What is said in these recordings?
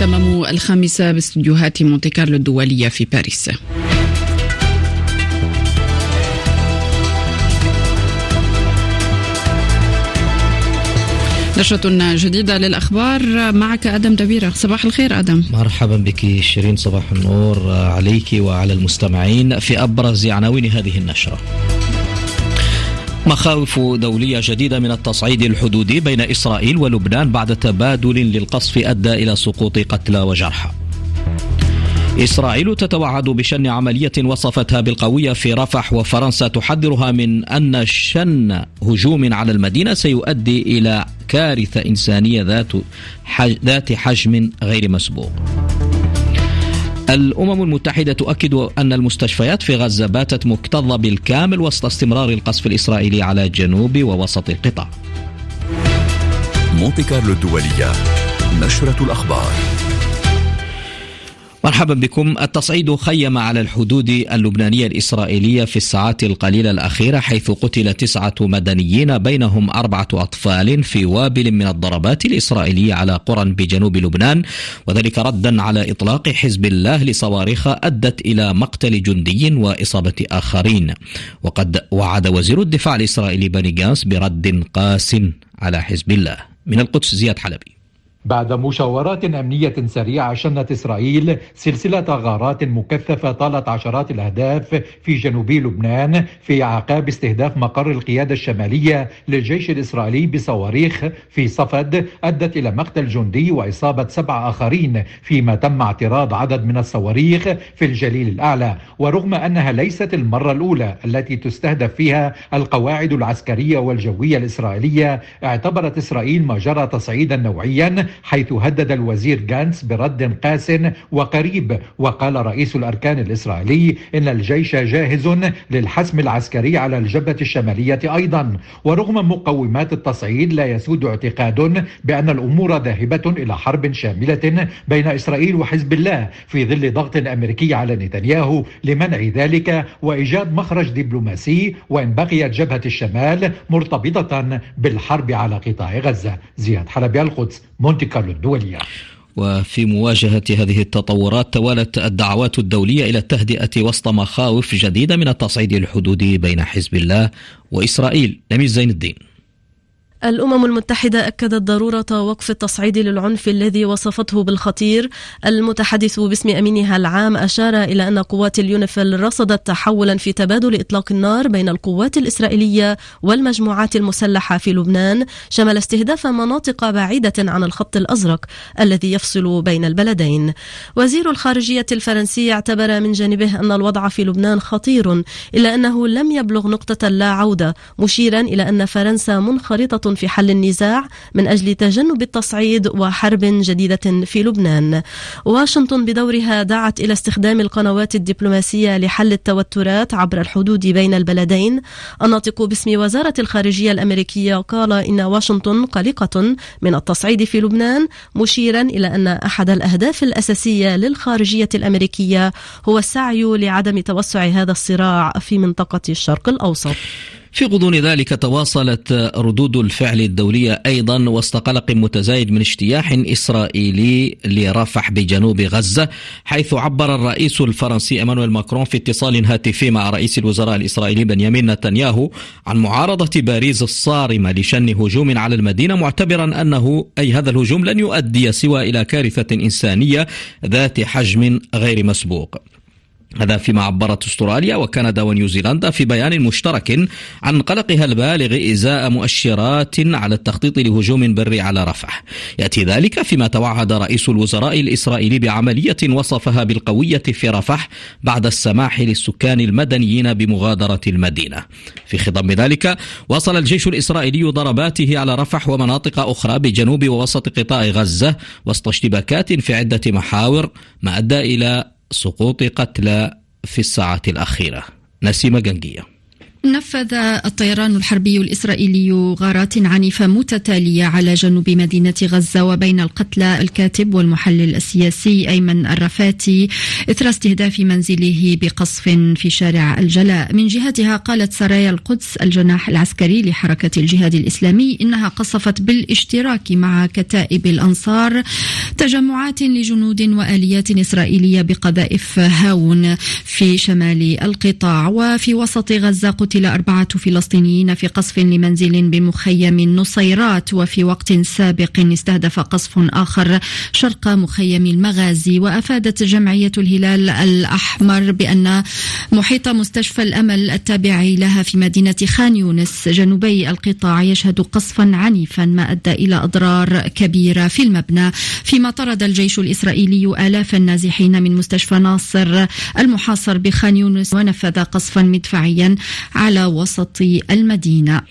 تمام الخامسة باستديوهات مونتي كارلو الدولية في باريس. نشرة جديدة للأخبار. معك أدم دبيرة. صباح الخير أدم. مرحبا بك شيرين. صباح النور عليك وعلى المستمعين في أبرز عناوين هذه النشرة. مخاوف دولية جديدة من التصعيد الحدودي بين إسرائيل ولبنان بعد تبادل للقصف أدى إلى سقوط قتلى وجرحى إسرائيل تتوعد بشن عملية وصفتها بالقوية في رفح وفرنسا تحذرها من أن شن هجوم على المدينة سيؤدي إلى كارثة إنسانية ذات ذات حجم غير مسبوق. الأمم المتحدة تؤكد أن المستشفيات في غزة باتت مكتظة بالكامل وسط استمرار القصف الإسرائيلي على جنوب ووسط القطاع. مونتي كارلو الدولية نشرة الأخبار مرحبا بكم. التصعيد خيم على الحدود اللبنانية الإسرائيلية في الساعات القليلة الأخيرة حيث قتل تسعة مدنيين بينهم أربعة أطفال في وابل من الضربات الإسرائيلية على قرى بجنوب لبنان. وذلك ردا على إطلاق حزب الله لصواريخ أدت إلى مقتل جندي وإصابة آخرين. وقد وعد وزير الدفاع الإسرائيلي بني جانس برد قاس على حزب الله. من القدس زياد حلبي. بعد مشاورات أمنية سريعة شنت إسرائيل سلسلة غارات مكثفة طالت عشرات الأهداف في جنوب لبنان في أعقاب استهداف مقر القيادة الشمالية للجيش الإسرائيلي بصواريخ في صفد أدت إلى مقتل جندي وإصابة سبع آخرين فيما تم اعتراض عدد من الصواريخ في الجليل الأعلى ورغم أنها ليست المرة الأولى التي تستهدف فيها القواعد العسكرية والجوية الإسرائيلية اعتبرت إسرائيل ما جرى تصعيدا نوعيا حيث هدد الوزير جانس برد قاس وقريب وقال رئيس الأركان الإسرائيلي إن الجيش جاهز للحسم العسكري على الجبهة الشمالية أيضا. ورغم مقومات التصعيد لا يسود اعتقاد بأن الأمور ذاهبة إلى حرب شاملة بين إسرائيل وحزب الله في ظل ضغط أمريكي على نتنياهو لمنع ذلك وإيجاد مخرج دبلوماسي وإن بقيت جبهة الشمال مرتبطة بالحرب على قطاع غزة. زياد حلبي القدس مونتي كارلو الدولية. وفي مواجهة هذه التطورات توالت الدعوات الدولية إلى التهدئة وسط مخاوف جديدة من التصعيد الحدودي بين حزب الله وإسرائيل. نميز زين الدين. الأمم المتحدة أكدت ضرورة وقف التصعيد للعنف الذي وصفته بالخطير. المتحدث باسم أمينها العام أشار إلى أن قوات اليونيفيل رصدت تحولا في تبادل إطلاق النار بين القوات الإسرائيلية والمجموعات المسلحة في لبنان شمل استهداف مناطق بعيدة عن الخط الأزرق الذي يفصل بين البلدين. وزير الخارجية الفرنسي اعتبر من جانبه أن الوضع في لبنان خطير إلا أنه لم يبلغ نقطة لا عودة مشيرا إلى أن فرنسا منخرطة في حل النزاع من أجل تجنب التصعيد وحرب جديدة في لبنان. واشنطن بدورها دعت إلى استخدام القنوات الدبلوماسية لحل التوترات عبر الحدود بين البلدين. الناطق باسم وزارة الخارجية الأمريكية قال إن واشنطن قلقة من التصعيد في لبنان مشيرا إلى أن أحد الأهداف الأساسية للخارجية الأمريكية هو السعي لعدم توسع هذا الصراع في منطقة الشرق الأوسط. في غضون ذلك تواصلت ردود الفعل الدولية أيضا وسط قلق متزايد من اجتياح إسرائيلي لرفح بجنوب غزة حيث عبر الرئيس الفرنسي إيمانويل ماكرون في اتصال هاتفي مع رئيس الوزراء الإسرائيلي بنيامين نتنياهو عن معارضة باريس الصارمة لشن هجوم على المدينة معتبرا أنه أي هذا الهجوم لن يؤدي سوى إلى كارثة إنسانية ذات حجم غير مسبوق. هذا فيما عبرت استراليا وكندا ونيوزيلندا في بيان مشترك عن قلقها البالغ إزاء مؤشرات على التخطيط لهجوم بري على رفح. يأتي ذلك فيما توعد رئيس الوزراء الإسرائيلي بعملية وصفها بالقوية في رفح بعد السماح للسكان المدنيين بمغادرة المدينة. في خضم ذلك واصل الجيش الإسرائيلي ضرباته على رفح ومناطق أخرى بجنوب ووسط قطاع غزة وسط اشتباكات في عدة محاور ما أدى إلى سقوط قتلى في الساعة الأخيرة. نسيمة جنجية. نفذ الطيران الحربي الإسرائيلي غارات عنيفة متتالية على جنوب مدينة غزة وبين القتلى الكاتب والمحلل السياسي أيمن الرفاتي إثر استهداف منزله بقصف في شارع الجلاء. من جهتها قالت سرايا القدس الجناح العسكري لحركة الجهاد الإسلامي إنها قصفت بالاشتراك مع كتائب الأنصار تجمعات لجنود وآليات إسرائيلية بقذائف هاون في شمال القطاع. وفي وسط غزة قتل أربعة فلسطينيين في قصف لمنزل بمخيم نصيرات وفي وقت سابق استهدف قصف آخر شرق مخيم المغازي. وأفادت جمعية الهلال الأحمر بأن محيط مستشفى الأمل التابع لها في مدينة خان يونس جنوبي القطاع يشهد قصفا عنيفا ما أدى إلى أضرار كبيرة في المبنى. فيما طرد الجيش الإسرائيلي آلاف النازحين من مستشفى ناصر المحاصر بخان يونس ونفذ قصفا مدفعيا على وسط المدينة.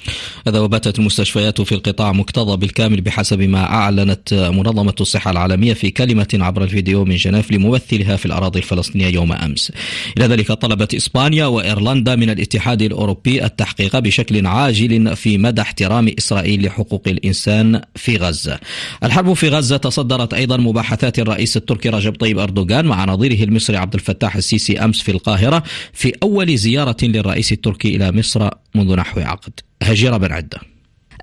هذا وباتت المستشفيات في القطاع مكتظة بالكامل بحسب ما أعلنت منظمة الصحة العالمية في كلمة عبر الفيديو من جنيف لممثلها في الأراضي الفلسطينية يوم أمس. إلى ذلك طلبت إسبانيا وإيرلندا من الاتحاد الأوروبي التحقيق بشكل عاجل في مدى احترام إسرائيل لحقوق الإنسان في غزة. الحرب في غزة تصدرت أيضا مباحثات الرئيس التركي رجب طيب أردوغان مع نظيره المصري عبد الفتاح السيسي أمس في القاهرة في أول زيارة للرئيس التركي إلى مصر منذ نحو عقد. هجيرة بن عدة.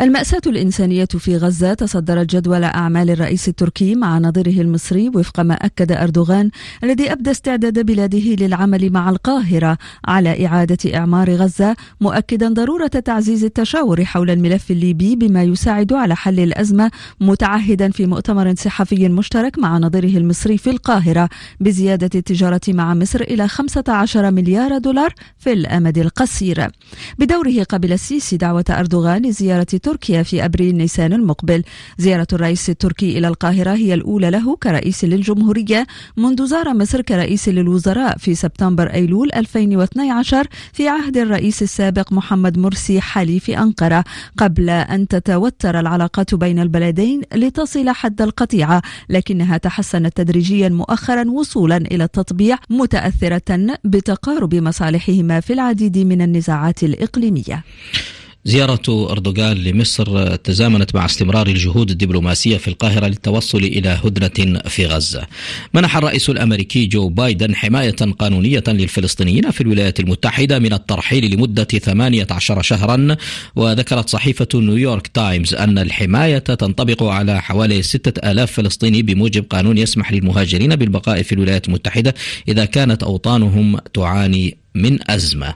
المأساة الإنسانية في غزة تصدرت جدول أعمال الرئيس التركي مع نظيره المصري وفق ما أكد أردوغان الذي أبدى استعداد بلاده للعمل مع القاهرة على إعادة إعمار غزة مؤكدا ضرورة تعزيز التشاور حول الملف الليبي بما يساعد على حل الأزمة متعهدا في مؤتمر صحفي مشترك مع نظيره المصري في القاهرة بزيادة التجارة مع مصر إلى 15 مليار دولار في الأمد القصير. بدوره قبل السيسي دعوة أردوغان لزيارة تركيا في أبريل نيسان المقبل. زيارة الرئيس التركي إلى القاهرة هي الأولى له كرئيس للجمهورية منذ زار مصر كرئيس للوزراء في سبتمبر أيلول 2012 في عهد الرئيس السابق محمد مرسي حليف أنقرة. قبل أن تتوتر العلاقات بين البلدين لتصل حد القطيعة لكنها تحسنت تدريجيا مؤخرا وصولا إلى التطبيع متأثرة بتقارب مصالحهما في العديد من النزاعات الإقليمية. زيارة أردوغان لمصر تزامنت مع استمرار الجهود الدبلوماسية في القاهرة للتوصل إلى هدنة في غزة. منح الرئيس الأمريكي جو بايدن حماية قانونية للفلسطينيين في الولايات المتحدة من الترحيل لمدة 18 شهرا وذكرت صحيفة نيويورك تايمز أن الحماية تنطبق على حوالي 6000 فلسطيني بموجب قانون يسمح للمهاجرين بالبقاء في الولايات المتحدة إذا كانت أوطانهم تعاني من أزمة.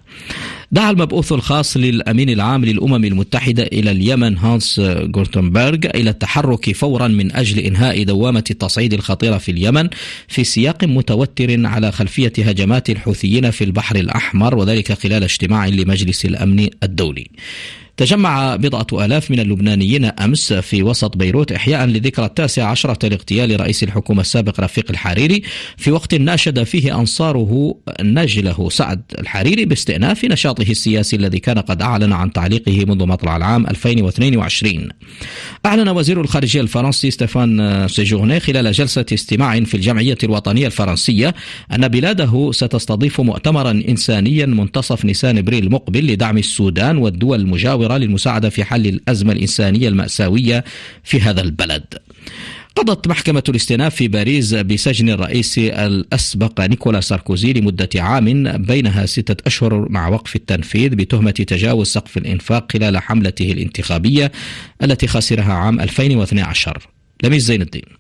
دعا المبعوث الخاص للأمين العام للأمم المتحدة إلى اليمن هانس غولتنبرغ إلى التحرك فورا من أجل إنهاء دوامة التصعيد الخطيرة في اليمن في سياق متوتر على خلفية هجمات الحوثيين في البحر الأحمر وذلك خلال اجتماع لمجلس الأمن الدولي. تجمع بضعة آلاف من اللبنانيين أمس في وسط بيروت إحياء لذكرى التاسع عشرة لاغتيال رئيس الحكومة السابق رفيق الحريري في وقت ناشد فيه أنصاره نجله سعد الحريري باستئناف نشاطه السياسي الذي كان قد أعلن عن تعليقه منذ مطلع العام 2022 أعلن وزير الخارجية الفرنسي ستيفان سيجورني خلال جلسة استماع في الجمعية الوطنية الفرنسية أن بلاده ستستضيف مؤتمرا إنسانيا منتصف نيسان إبريل المقبل لدعم السودان والدول المجاورة مبادرة للمساعدة في حل الأزمة الإنسانية المأساوية في هذا البلد. قضت محكمة الاستئناف في باريس بسجن الرئيس الأسبق نيكولا ساركوزي لمدة عام بينها ستة أشهر مع وقف التنفيذ بتهمة تجاوز سقف الإنفاق خلال حملته الانتخابية التي خسرها عام 2012 لميس زين الدين.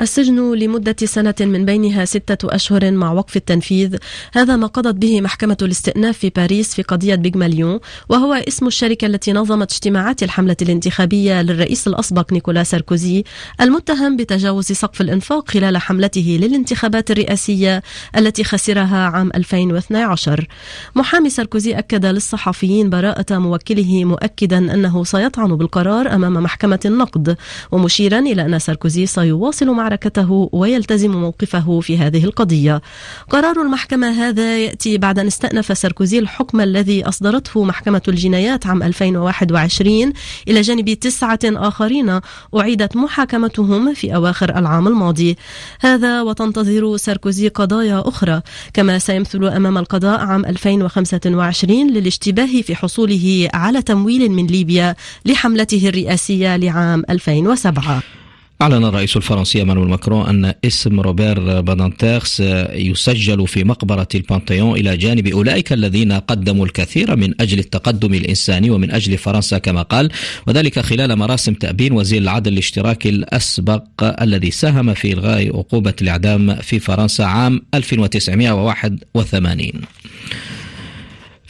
السجن لمدة سنة من بينها ستة أشهر مع وقف التنفيذ. هذا ما قضت به محكمة الاستئناف في باريس في قضية بيج مليون وهو اسم الشركة التي نظمت اجتماعات الحملة الانتخابية للرئيس الأسبق نيكولا ساركوزي المتهم بتجاوز سقف الإنفاق خلال حملته للانتخابات الرئاسية التي خسرها عام 2012 محامي ساركوزي أكد للصحفيين براءة موكله مؤكدا أنه سيطعن بالقرار أمام محكمة النقد ومشيرا إلى أن ساركوزي سيواصل مع معركته ويلتزم موقفه في هذه القضية. قرار المحكمة هذا يأتي بعد أن استأنف ساركوزي الحكم الذي أصدرته محكمة الجنايات عام 2021 إلى جانب تسعة آخرين أعيدت محاكمتهم في أواخر العام الماضي. هذا وتنتظر ساركوزي قضايا أخرى كما سيمثل أمام القضاء عام 2025 للاشتباه في حصوله على تمويل من ليبيا لحملته الرئاسية لعام 2007 أعلن الرئيس الفرنسي إيمانويل ماكرون أن اسم روبير بادانتير سيسجل في مقبرة البانتيون إلى جانب أولئك الذين قدموا الكثير من أجل التقدم الإنساني ومن أجل فرنسا كما قال وذلك خلال مراسم تأبين وزير العدل الاشتراكي الأسبق الذي ساهم في إلغاء عقوبة الإعدام في فرنسا عام 1981 في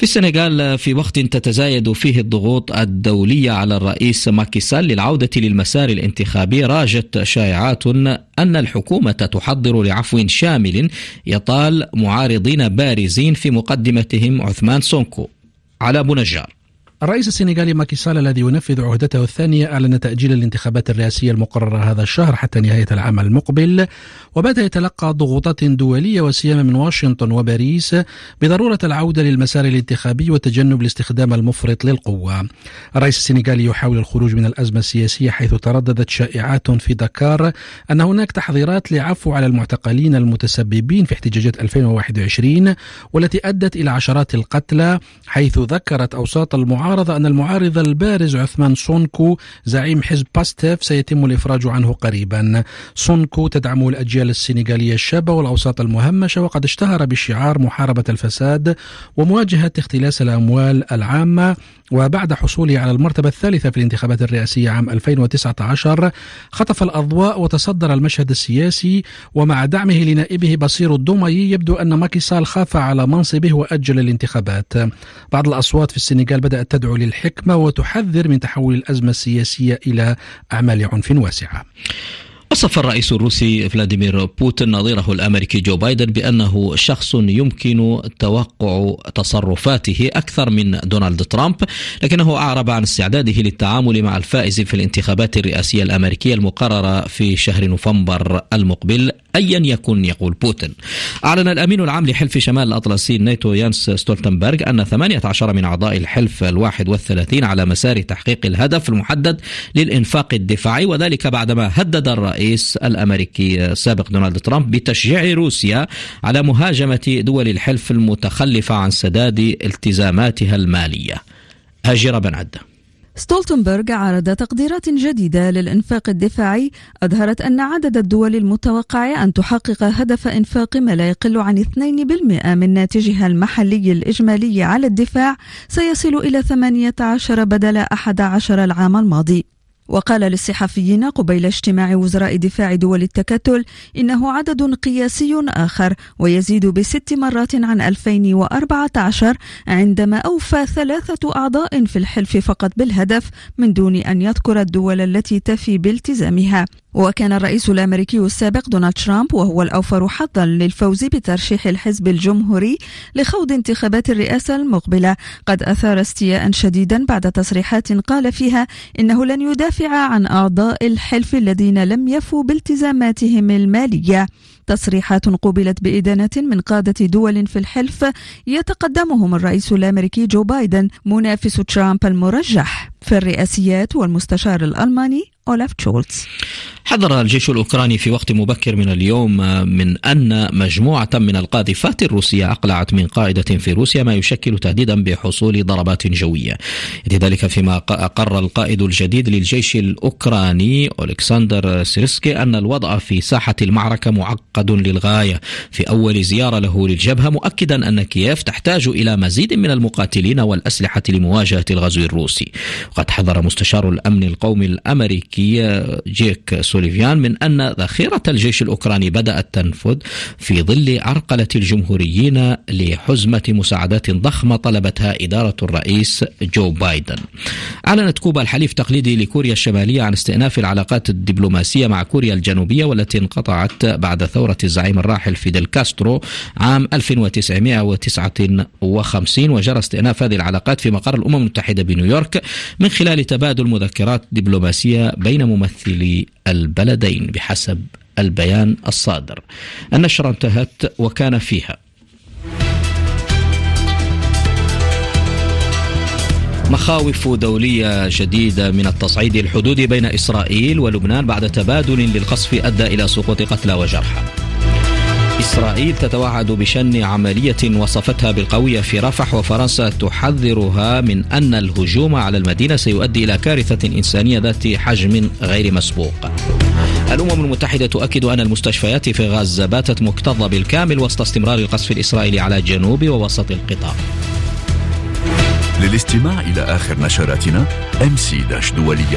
السنغال في وقت تتزايد فيه الضغوط الدولية على الرئيس ماكيسال للعودة للمسار الانتخابي راجت شائعات أن الحكومة تحضر لعفو شامل يطال معارضين بارزين في مقدمتهم عثمان سونكو. على أبو نجار الرئيس السنغالي ماكيسال الذي ينفذ عهدته الثانية أعلن تأجيل الانتخابات الرئاسية المقررة هذا الشهر حتى نهاية العام المقبل وبدأ يتلقى ضغوطات دولية وسيما من واشنطن وباريس بضرورة العودة للمسار الانتخابي وتجنب الاستخدام المفرط للقوة. الرئيس السنغالي يحاول الخروج من الأزمة السياسية حيث ترددت شائعات في دكار أن هناك تحضيرات لعفو على المعتقلين المتسببين في احتجاجات 2021 والتي أدت إلى عشرات القتلى حيث ذكرت أوساط المعارضة المعارضة أن المعارض البارز عثمان سونكو زعيم حزب باستيف سيتم الإفراج عنه قريبا. سونكو تدعم الأجيال السنغالية الشابة والأوساط المهمشة وقد اشتهر بشعار محاربة الفساد ومواجهة اختلاس الأموال العامة وبعد حصوله على المرتبة الثالثة في الانتخابات الرئاسية عام 2019 خطف الأضواء وتصدر المشهد السياسي ومع دعمه لنائبه باسيرو ديوماي يبدو أن ماكيسال خاف على منصبه وأجل الانتخابات. بعض الأصوات في السنغال بدأت تدعو للحكمة وتحذر من تحول الأزمة السياسية إلى أعمال عنف واسعة. وصف الرئيس الروسي فلاديمير بوتين نظيره الأمريكي جو بايدن بأنه شخص يمكن توقع تصرفاته أكثر من دونالد ترامب لكنه أعرب عن استعداده للتعامل مع الفائز في الانتخابات الرئاسية الأمريكية المقررة في شهر نوفمبر المقبل. ايا يكن يقول بوتين. أعلن الأمين العام لحلف شمال الأطلسي الناتو ينس ستولتنبرغ أن 18 من أعضاء الحلف الواحد والثلاثين على مسار تحقيق الهدف المحدد للإنفاق الدفاعي وذلك بعدما هدد الرئيس الأمريكي السابق دونالد ترامب بتشجيع روسيا على مهاجمة دول الحلف المتخلفة عن سداد التزاماتها المالية. هاجر بن عدة ستولتنبرغ عرض تقديرات جديدة للإنفاق الدفاعي. أظهرت أن عدد الدول المتوقع أن تحقق هدف إنفاق ما لا يقل عن 2% من ناتجها المحلي الإجمالي على الدفاع. سيصل إلى 18 بدل 11 العام الماضي. وقال للصحفيين قبيل اجتماع وزراء دفاع دول التكتل إنه عدد قياسي آخر ويزيد بست مرات عن 2014 عندما أوفى ثلاثة أعضاء في الحلف فقط بالهدف من دون أن يذكر الدول التي تفي بالتزامها. وكان الرئيس الأمريكي السابق دونالد ترامب وهو الأوفر حظا للفوز بترشيح الحزب الجمهوري لخوض انتخابات الرئاسة المقبلة. قد أثار استياء شديدا بعد تصريحات قال فيها إنه لن يدافع عن أعضاء الحلف الذين لم يفوا بالتزاماتهم المالية. تصريحات قوبلت بإدانة من قادة دول في الحلف يتقدمهم الرئيس الأمريكي جو بايدن منافس ترامب المرجح. في الرئاسيات والمستشار الألماني أولاف شولتز حذر الجيش الأوكراني في وقت مبكر من اليوم من أن مجموعة من القاذفات الروسية أقلعت من قاعدة في روسيا ما يشكل تهديدا بحصول ضربات جوية. ذلك فيما أقر القائد الجديد للجيش الأوكراني ألكسندر سيرسكي أن الوضع في ساحة المعركة معقد للغاية. في أول زيارة له للجبهة مؤكدا أن كييف تحتاج إلى مزيد من المقاتلين والأسلحة لمواجهة الغزو الروسي. وقد حذر مستشار الأمن القومي الأمريكي جيك سوليفيان من أن ذخيرة الجيش الأوكراني بدأت تنفد في ظل عرقلة الجمهوريين لحزمة مساعدات ضخمة طلبتها إدارة الرئيس جو بايدن. أعلنت كوبا الحليف التقليدي لكوريا الشمالية عن استئناف العلاقات الدبلوماسية مع كوريا الجنوبية والتي انقطعت بعد ثورة الزعيم الراحل فيدل كاسترو عام 1959 وجرى استئناف هذه العلاقات في مقر الأمم المتحدة بنيويورك من خلال تبادل مذكرات دبلوماسية بين ممثلي البلدين بحسب البيان الصادر. النشرة انتهت وكان فيها. مخاوف دولية جديدة من التصعيد الحدودي بين إسرائيل ولبنان بعد تبادل للقصف أدى إلى سقوط قتلى وجرحى. إسرائيل تتوعد بشن عملية وصفتها بالقوية في رفح وفرنسا تحذرها من أن الهجوم على المدينة سيؤدي إلى كارثة إنسانية ذات حجم غير مسبوق. الأمم المتحدة تؤكد أن المستشفيات في غزة باتت مكتظة بالكامل وسط استمرار القصف الإسرائيلي على جنوب ووسط القطاع. للاستماع إلى آخر نشراتنا mc-دولية